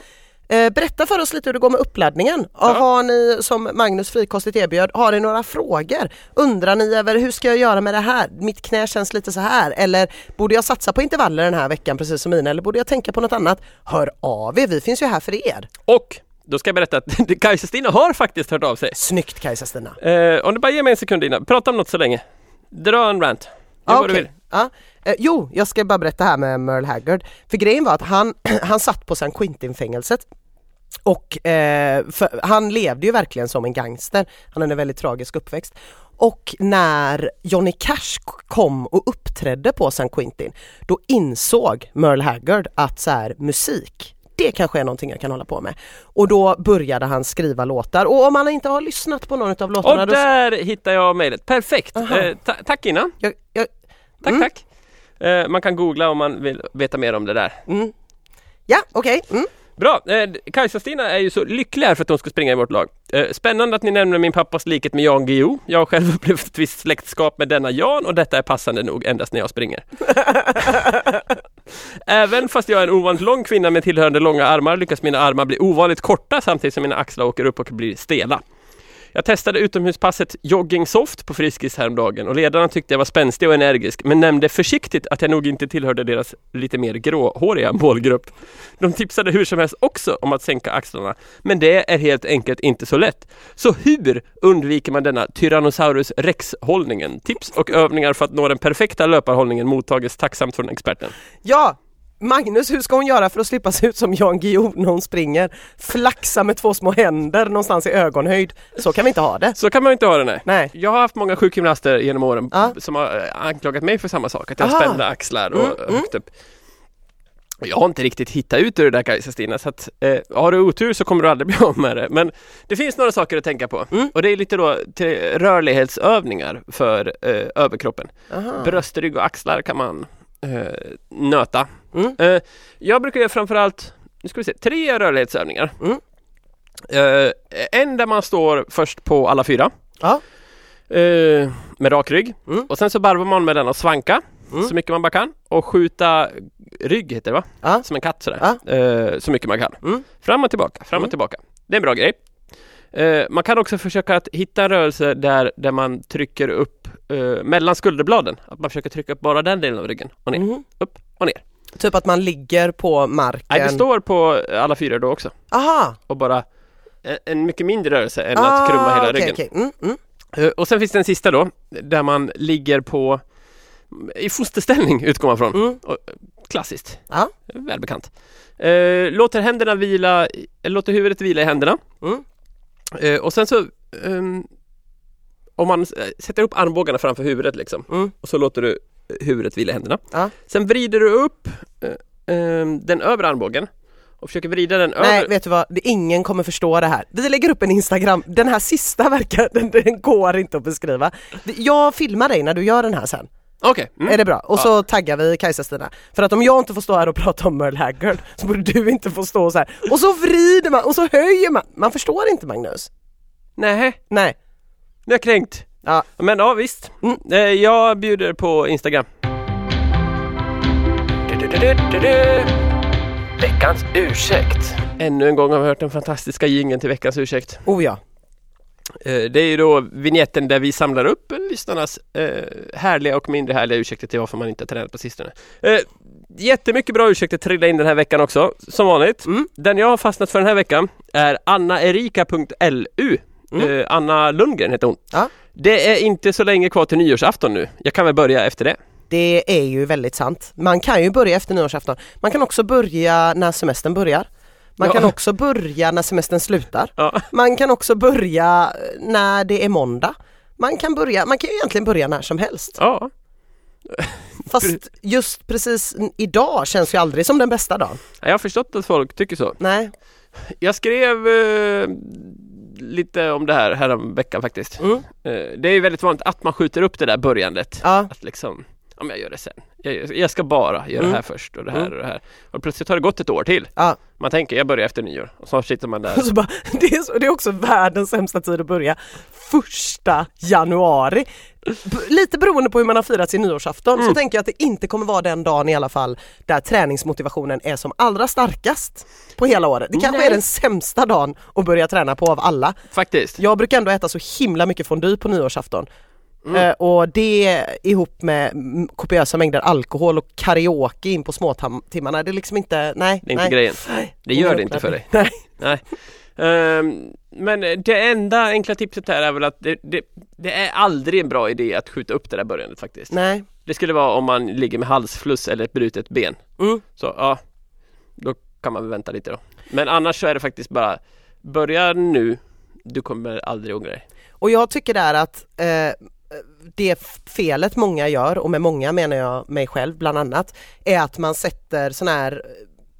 Eh, berätta för oss lite hur det går med uppladdningen. Ja. Har ni, som Magnus frikostigt erbjöd, har ni några frågor? Undrar ni över hur ska jag göra med det här? Mitt knä känns lite så här. Eller borde jag satsa på intervaller den här veckan precis som mina? Eller borde jag tänka på något annat? Hör av er, vi finns ju här för er. Och då ska jag berätta att Kajsa-Stina har faktiskt hört av sig. Snyggt Kajsa-Stina. Eh, om du bara ger mig en sekund Dina, prata om något så länge. Dra en rant. Ja, vad du vill. Ja. Eh, jo, jag ska bara berätta här med Merle Haggard. För grejen var att han, han satt på San Quentin-fängelset och eh, för, han levde ju verkligen som en gangster. Han hade en väldigt tragisk uppväxt. Och när Johnny Cash kom och uppträdde på San Quentin då insåg Merle Haggard att så här, musik det kanske är någonting jag kan hålla på med. Och då började han skriva låtar och om man inte har lyssnat på någon av låtarna Och då... där hittar jag mejlet. Perfekt! Eh, ta- tack Ina. Jag, jag, Tack, Mm. tack. Eh, man kan googla om man vill veta mer om det där. mm. Ja, okej. Mm. Bra! Eh, Kajsa-Stina är ju så lycklig här för att hon ska springa i vårt lag. Eh, spännande att ni nämner min pappas likhet med Jan Guillou. Jag har själv upplevt ett visst släktskap med denna Jan och detta är passande nog endast när jag springer. Även fast jag är en ovanligt lång kvinna med tillhörande långa armar lyckas mina armar bli ovanligt korta samtidigt som mina axlar åker upp och blir stela. Jag testade utomhuspasset Jogging Soft på Friskis häromdagen och ledarna tyckte jag var spänstig och energisk men nämnde försiktigt att jag nog inte tillhörde deras lite mer gråhåriga målgrupp. De tipsade hur som helst också om att sänka axlarna men det är helt enkelt inte så lätt. Så hur undviker man denna Tyrannosaurus rex-hållningen? Tips och övningar för att nå den perfekta löparhållningen mottages tacksamt från experten. Ja, Magnus, hur ska hon göra för att slippa se ut som Jan Guillou när hon springer? Flaxa med två små händer någonstans i ögonhöjd. Så kan vi inte ha det. Så kan man inte ha det nej. Nej. Jag har haft många sjukgymnaster genom åren Ja. som har eh, anklagat mig för samma sak, att jag har Aha. spända axlar och Mm, högt upp. Jag har inte riktigt hittat ut ur det där Kajsa Stina, så att eh, har du otur så kommer du aldrig bli av med det. Men det finns några saker att tänka på Mm. och det är lite då till rörlighetsövningar för eh, överkroppen. Aha. Bröst, rygg och axlar kan man nöta. Mm. Eh, jag brukar göra framförallt, nu ska vi se, tre rörlighetsövningar. Mm. Eh, en där man står först på alla fyra. Ja. Eh, med rak rygg. Mm. Och sen så barvar man med den och svanka Mm. så mycket man bara kan. Och skjuta rygg heter det va? Ja. Som en katt sådär. Eh, så mycket man kan. Mm. Fram och tillbaka, fram och Mm. tillbaka. Det är en bra grej. Eh, man kan också försöka att hitta en rörelse där, där man trycker upp eh, mellan skulderbladen. Att man försöker trycka upp bara den delen av ryggen. Och ner, Mhm. upp och ner. Typ att man ligger på marken. Nej, det står på alla fyra då också. Aha! Och bara en, en mycket mindre rörelse än att krumma hela Ah, okej, ryggen. okej. Mm, mm. Eh, Och sen finns det en sista då, där man ligger på i fosterställning utgår man från. Mm. Och, eh, klassiskt, Ja. välbekant. Eh, låter händerna vila, låter huvudet vila i händerna. Mm. Eh, och sen så ehm, om man sätter upp armbågarna framför huvudet liksom Mm. och så låter du huvudet vila i händerna. Ja. Sen vrider du upp eh, ehm, den övre armbågen och försöker vrida den Nej, över. vet du vad? Det- Ingen kommer förstå det här. Vi lägger upp en Instagram. Den här sista verkar, den, den går inte att beskriva. Jag filmar dig när du gör den här sen. Okej. mm. Är det bra? Och så taggar vi Kajsa-Stina. För att om jag inte får stå här och prata om Merle Haggard så borde du inte få stå så här. Och så vrider man och så höjer man. Man förstår inte Magnus. Nej, Nej. Nu är jag kränkt. Ja. Men ja visst, Mm. Eh, jag bjuder på Instagram. Veckans ursäkt. Ännu en gång har vi hört den fantastiska jingeln till veckans ursäkt. Oh ja. Eh, Det är ju då vignetten där vi samlar upp lyssnarnas eh, härliga och mindre härliga ursäkter till varför man inte har tränat på sistone. Jättemycket bra ursäkter trillade in den här veckan också, som vanligt. Mm. Den jag har fastnat för den här veckan är annaerika.lu. Mm. Eh, Anna Lundgren heter hon. Ja. Det är inte så länge kvar till nyårsafton nu. Jag kan väl börja efter det. Det är ju väldigt sant. Man kan ju börja efter nyårsafton. Man kan också börja när semestern börjar. Man Ja. kan också börja när semestern slutar. Ja. Man kan också börja när det är måndag. Man kan börja, man kan ju egentligen börja när som helst. ja. Fast just precis idag känns ju aldrig som den bästa dagen. Jag har förstått att folk tycker så. Nej. Jag skrev eh, lite om det här härom veckan faktiskt. Mm. Eh, det är ju väldigt vanligt att man skjuter upp det där börjandet. Ja. Att liksom, om jag gör det sen. Jag, jag ska bara göra Mm. det här först och det här Mm. och det här. Och plötsligt har det gått ett år till. Ja. Man tänker, jag börjar efter nyår. Och så sitter man där. Och så bara, det, är så, det är också världens sämsta tid att börja. Första januari. B- lite beroende på hur man har firat sin nyårsafton så Mm. tänker jag att det inte kommer vara den dagen i alla fall där träningsmotivationen är som allra starkast på hela året. Det kanske Nej. är den sämsta dagen att börja träna på av alla. Faktiskt. Jag brukar ändå äta så himla mycket fondue på nyårsafton. Mm. Eh, och det ihop med kopiösa mängder alkohol och karaoke in på småtimmarna, det är liksom inte, nej. Det är inte nej. grejen. Nej, Det gör det inte för dig. Nej. Nej. Ehm, men det enda enkla tipset här är väl att det, det, det är aldrig en bra idé att skjuta upp det där börjandet faktiskt. nej. Det skulle vara om man ligger med halsfluss eller ett brutet ben. Mm. Så ja, då kan man väl vänta lite då. Men annars så är det faktiskt bara börja nu. Du kommer aldrig ångra dig. Och jag tycker där att eh, det felet många gör, och med många menar jag mig själv bland annat, är att man sätter sån här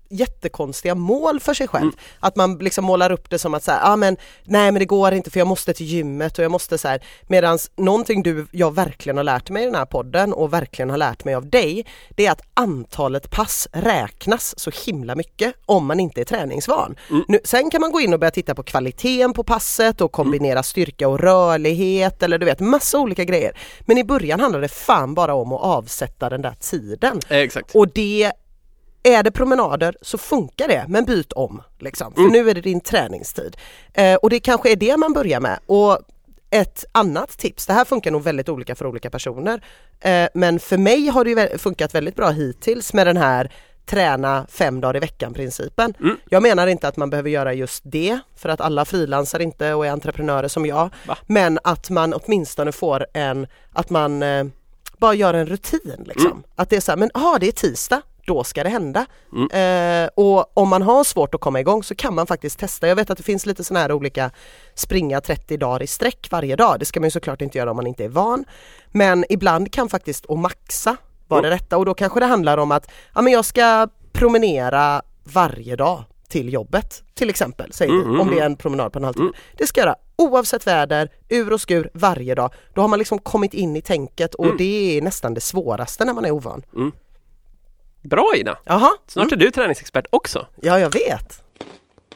jättekonstiga mål för sig själv. Mm. Att man liksom målar upp det som att så här, ah, men, nej men det går inte för jag måste till gymmet och jag måste så här. Medans någonting du, jag verkligen har lärt mig i den här podden och verkligen har lärt mig av dig, det är att antalet pass räknas så himla mycket om man inte är träningsvan. Mm. Nu, sen kan man gå in och börja titta på kvaliteten på passet och kombinera styrka och rörlighet eller du vet massa olika grejer. Men i början handlar det fan bara om att avsätta den där tiden. Eh, exakt. Och det är det promenader så funkar det men byt om. Liksom. För Mm. nu är det din träningstid. Eh, och det kanske är det man börjar med. Och ett annat tips, det här funkar nog väldigt olika för olika personer. Eh, men för mig har det funkat väldigt bra hittills med den här träna fem dagar i veckan principen. Mm. Jag menar inte att man behöver göra just det för att alla frilansar inte och är entreprenörer som jag. Va? Men att man åtminstone får en, att man eh, bara gör en rutin liksom. Mm. Att det är så här, men ja det är tisdag, då ska det hända. Mm. Eh, och om man har svårt att komma igång så kan man faktiskt testa. Jag vet att det finns lite sådana här olika springa 30 dagar i sträck varje dag. Det ska man ju såklart inte göra om man inte är van. Men ibland kan faktiskt att maxa vara det rätta och då kanske det handlar om att ja, men jag ska promenera varje dag till jobbet till exempel, säger vi, Mm, mm, om det är mm. en promenad på en halvtimme. Mm. Det ska jag göra oavsett väder, ur och skur varje dag. Då har man liksom kommit in i tänket och Mm. det är nästan det svåraste när man är ovan. Bra Ina! Jaha, Snart mm. är du träningsexpert också. ja jag vet.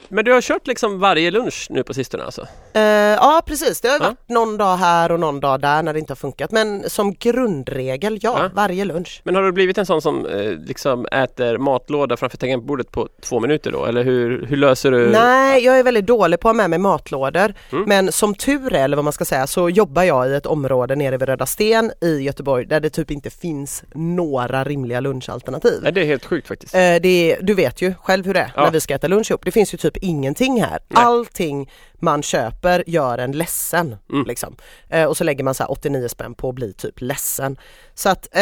Men du har kört liksom varje lunch nu på sistone alltså? Eh, ja precis, det har Ja. varit någon dag här och någon dag där när det inte har funkat. Men som grundregel, ja, Ja. varje lunch. Men har du blivit en sån som eh, liksom äter matlåda framför tangentbordet på två minuter då? Eller hur, hur löser du? Nej, jag är väldigt dålig på att ha med mig matlådor. Mm. Men som tur är, eller vad man ska säga, så jobbar jag i ett område nere vid Röda Sten i Göteborg där det typ inte finns några rimliga lunchalternativ. Nej, det är helt sjukt faktiskt. Eh, är, du vet ju själv hur det är Ja. när vi ska äta lunch ihop. Det finns ju typ ingenting här. Nej. Allting man köper gör en ledsen. Mm. Liksom. Eh, och så lägger man så här 89 spänn på att bli typ ledsen. Så att eh,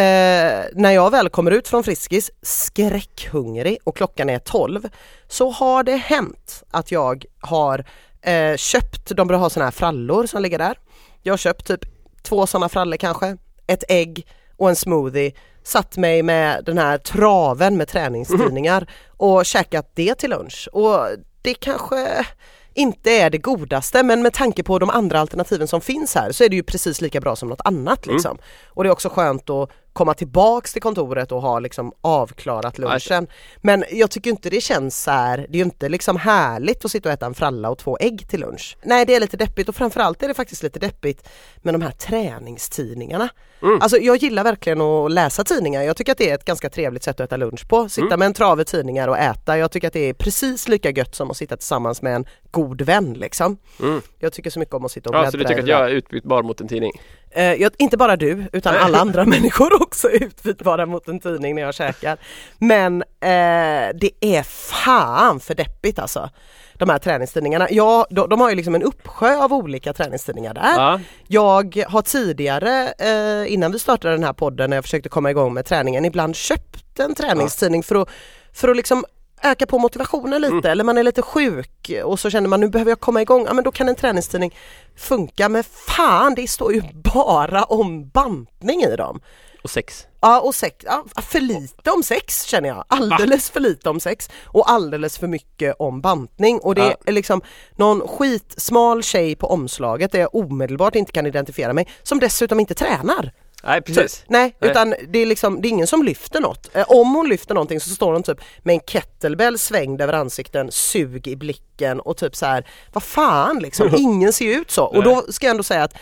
när jag väl kommer ut från Friskis skräckhungrig och klockan är 12 så har det hänt att jag har eh, köpt, de brukar ha såna här frallor som ligger där. Jag har köpt typ två sådana frallor kanske, ett ägg och en smoothie satt mig med den här traven med träningstidningar och käkat det till lunch. Och det kanske inte är det godaste men med tanke på de andra alternativen som finns här så är det ju precis lika bra som något annat liksom. Och det är också skönt att komma tillbaks till kontoret och ha liksom avklarat lunchen. Men jag tycker inte det känns så här, det är ju inte liksom härligt att sitta och äta en fralla och två ägg till lunch. Nej det är lite deppigt och framförallt är det faktiskt lite deppigt med de här träningstidningarna. Mm. Alltså jag gillar verkligen att läsa tidningar. Jag tycker att det är ett ganska trevligt sätt att äta lunch på. Sitta Mm. med en trave tidningar och äta. Jag tycker att det är precis lika gött som att sitta tillsammans med en god vän liksom. Mm. Jag tycker så mycket om att sitta och Ja, bläddra så du tycker att jag är utbytbar mot en tidning? Eh, inte bara du utan alla andra människor också är utbytbara mot en tidning när jag käkar. Men eh, det är fan för deppigt alltså. De här träningstidningarna. Ja, de, de har ju liksom en uppsjö av olika träningstidningar där. Ja. Jag har tidigare, eh, innan vi startade den här podden, när jag försökte komma igång med träningen, ibland köpt en träningstidning för att, för att liksom öka på motivationen lite Mm. eller man är lite sjuk och så känner man nu behöver jag komma igång, ja men då kan en träningstidning funka men fan det står ju bara om bantning i dem. Och sex. Ja och sex, ja, för lite om sex känner jag. Alldeles för lite om sex och alldeles för mycket om bantning och det Ja. är liksom någon skitsmal tjej på omslaget där jag omedelbart inte kan identifiera mig som dessutom inte tränar. Nej, precis. Nej, Nej. utan det är liksom, det är ingen som lyfter något. Eh, om hon lyfter någonting så står hon typ med en kettlebell svängd över ansikten, sug i blicken och typ så här, vad fan liksom, ingen ser ut så. Och då ska jag ändå säga att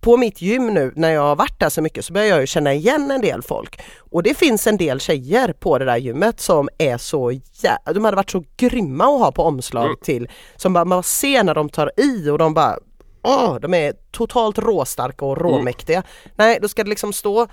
på mitt gym nu när jag har varit där så mycket så börjar jag ju känna igen en del folk. Och det finns en del tjejer på det där gymmet som är så jä- de hade varit så grymma att ha på omslag Mm. till, som bara, man ser när de tar i och de bara Åh, de är totalt råstarka och råmäktiga. Nej, då ska det liksom stå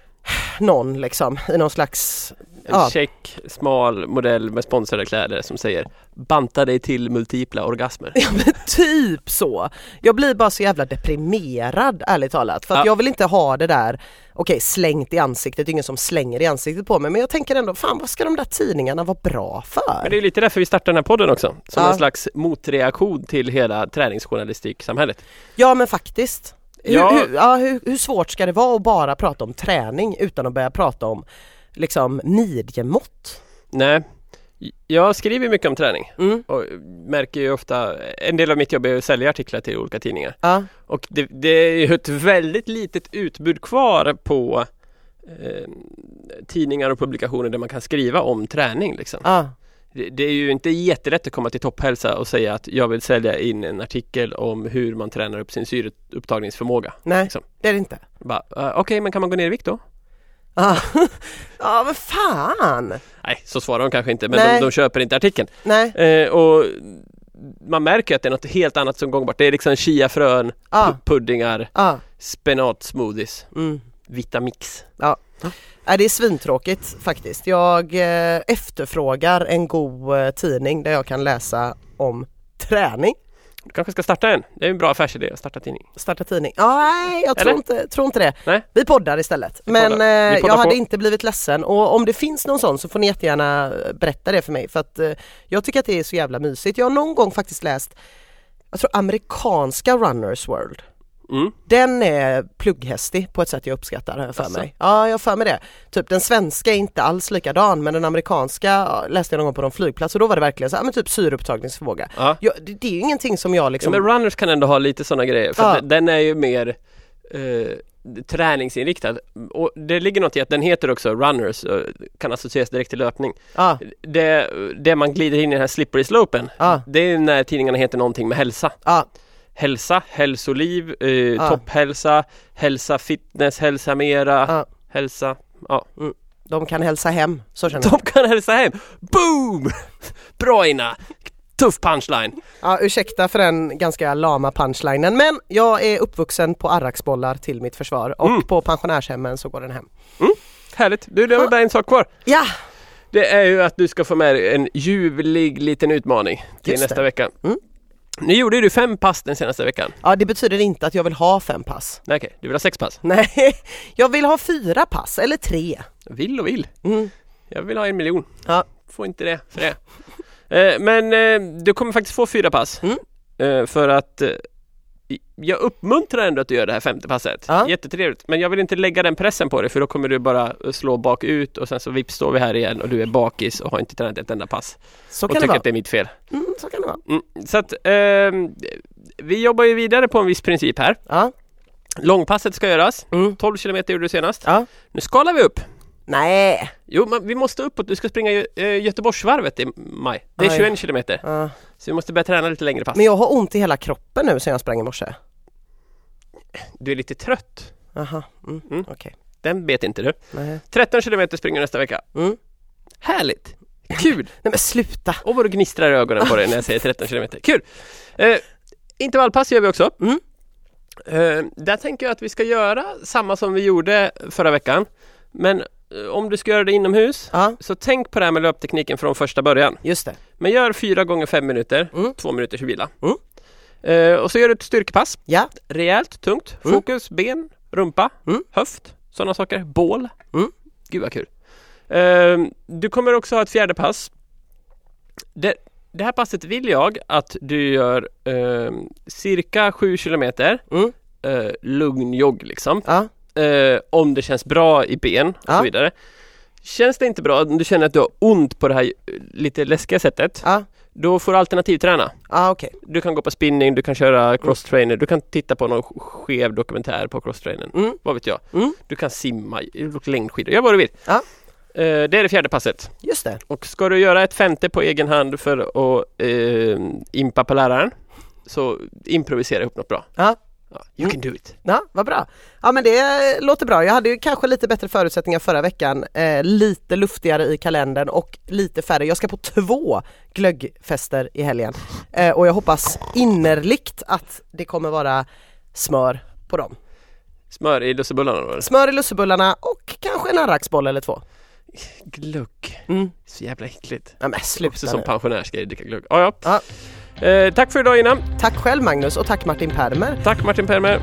någon liksom i någon slags en Ja. check, smal modell med sponsrade kläder som säger Banta dig till multipla orgasmer. Ja men typ så. Jag blir bara så jävla deprimerad ärligt talat. För att Ja. jag vill inte ha det där, okej slängt i ansiktet, det är ingen som slänger i ansiktet på mig men jag tänker ändå, fan vad ska de där tidningarna vara bra för? Men det är lite därför vi startar den här podden också. Som Ja. en slags motreaktion till hela träningsjournalistiksamhället. Ja men faktiskt. Hur, Ja. hur, ja, hur, hur svårt ska det vara att bara prata om träning utan att börja prata om liksom midjemått? Nej, jag skriver mycket om träning Mm. och märker ju ofta, en del av mitt jobb är att sälja artiklar till olika tidningar. Ja. Och det, det är ju ett väldigt litet utbud kvar på eh, tidningar och publikationer där man kan skriva om träning. Liksom. Ja. Det, det är ju inte jättelätt att komma till topphälsa och säga att jag vill sälja in en artikel om hur man tränar upp sin syreupptagningsförmåga. Nej, Liksom. det är det inte. Eh, Okej, men kan man gå ner i vikt då? Ja, ja men fan! Nej, så svarar de kanske inte, men de, de köper inte artikeln. Nej, Eh, och man märker att det är något helt annat som gångbart. Det är liksom chiafrön, Ah. pu- puddingar, Ja, spenatsmoothies, mm. Vitamix. Ja. Nej, det är svintråkigt faktiskt. Jag eh, efterfrågar en god eh, tidning där jag kan läsa om träning. Du kanske ska starta en? Det är en bra affärsidé att starta tidning. Starta tidning. Ja, nej, jag tror inte, tror inte det. Nej. Vi poddar istället. Men poddar. Vi eh, poddar jag hade på. inte blivit ledsen och om det finns någon sån så får ni jättegärna eh, berätta det för mig för att eh, jag tycker att det är så jävla mysigt. Jag har någon gång faktiskt läst, jag tror amerikanska Runners World. Mm. Den är plugghästig på ett sätt jag uppskattar har jag för Asså? mig. Ja, jag har för mig det. Typ den svenska är inte alls likadan men den amerikanska ja, läste jag någon gång på någon flygplats och då var det verkligen så här, men typ syreupptagningsförmåga. Ja. Ja, det, det är ju ingenting som jag Ja, liksom... men runners kan ändå ha lite sådana grejer för Ja. den är ju mer eh, träningsinriktad. Och det ligger något i att den heter också runners och kan associeras direkt till löpning. ja, Det, det man glider in i den här slippery slopen ja, det är när tidningarna heter någonting med hälsa. ja, Hälsa, hälsoliv, eh, Ja. topphälsa, hälsa fitness, hälsa mera, ja. hälsa. Ja. De kan hälsa hem, så känner jag. De kan hälsa hem. Boom! Bra Ina! Tuff punchline. Ja, ursäkta för den ganska lama punchlinen men jag är uppvuxen på arraksbollar till mitt försvar och Mm. på pensionärshemmen så går den hem. Härligt. Du, det var bara en sak kvar. Ja, Det är ju att du ska få med dig en ljuvlig liten utmaning till Just nästa det. vecka. Mm. Nu gjorde du fem pass den senaste veckan. ja det betyder inte att jag vill ha fem pass. Nej okej, du vill ha sex pass. Nej, jag vill ha fyra pass eller tre. Vill och vill. Mm. Jag vill ha en miljon. Ja. Får inte det för det. Eh, men eh, du kommer faktiskt få fyra pass. Mm. Eh, för att jag uppmuntrar ändå att du gör det här femte passet. Ja. Jättetrevligt. Men jag vill inte lägga den pressen på dig för då kommer du bara slå bakut och sen så vips står vi här igen och du är bakis och har inte tränat ett enda pass. Så och kan det tycker att det är mitt fel. Mm, så kan det vara. Mm. Så att ehm, vi jobbar ju vidare på en viss princip här. Ja. Långpasset ska göras. Mm. 12 kilometer gjorde du senast. ja. Nu skalar vi upp. Nej. Jo, men vi måste uppåt. Du ska springa uh, Göteborgsvarvet i maj. Det är Aj. 21 kilometer. Ja. Så vi måste börja träna lite längre pass. Men jag har ont i hela kroppen nu sen jag sprang i morse. Du är lite trött. Jaha, mm. Mm. okej. Den vet inte du. Nej. 13 kilometer springer nästa vecka. Mm. Härligt! Kul! Nej men sluta! Och vad du gnistrar i ögonen på dig när jag säger 13 kilometer. Kul! Eh, intervallpass gör vi också. Mm. Eh, där tänker jag att vi ska göra samma som vi gjorde förra veckan. Men om du ska göra det inomhus Ja, så tänk på det här med löptekniken från första början. just det. Men gör fyra gånger fem minuter, Mm. två minuters vila. Mm. Eh, och så gör du ett styrkepass. Ja, Rejält, tungt. Mm. Fokus, ben, rumpa, Mm. höft, sådana saker. Bål. Mm. Gud vad kul. Eh, du kommer också ha ett fjärde pass. Det, det här passet vill jag att du gör eh, cirka 7 kilometer mm. eh, lugn jogg liksom. ja, Eh, om det känns bra i ben och Ja. så vidare. Känns det inte bra, om du känner att du har ont på det här eh, lite läskiga sättet, ja, då får du alternativträna. ja okej. Du kan gå på spinning, du kan köra crosstrainer, du kan titta på någon skev dokumentär på crosstrainern. Mm. Vad vet jag. Mm. Du kan simma, längdskidor, gör vad du vill. Ja. Eh, det är det fjärde passet. Just det. Och ska du göra ett femte på egen hand för att eh, impa på läraren så improvisera ihop något bra. Ja. Ja, you can do it. Ja, vad bra. Ja men det låter bra. Jag hade ju kanske lite bättre förutsättningar förra veckan. Eh, lite luftigare i kalendern och lite färre. Jag ska på två glöggfester i helgen. Eh, och jag hoppas innerligt att det kommer vara smör på dem. Smör i lussebullarna då? eller? Smör i lussebullarna och kanske en arraksboll eller två. Glögg. Mm. Så jävla äckligt. Ja, men Också sluta som nu. pensionärsgrej dricka glögg. Ja, ja. Ja. Eh, tack för idag innan. Tack själv Magnus och tack Martin Permer. Tack Martin Permer.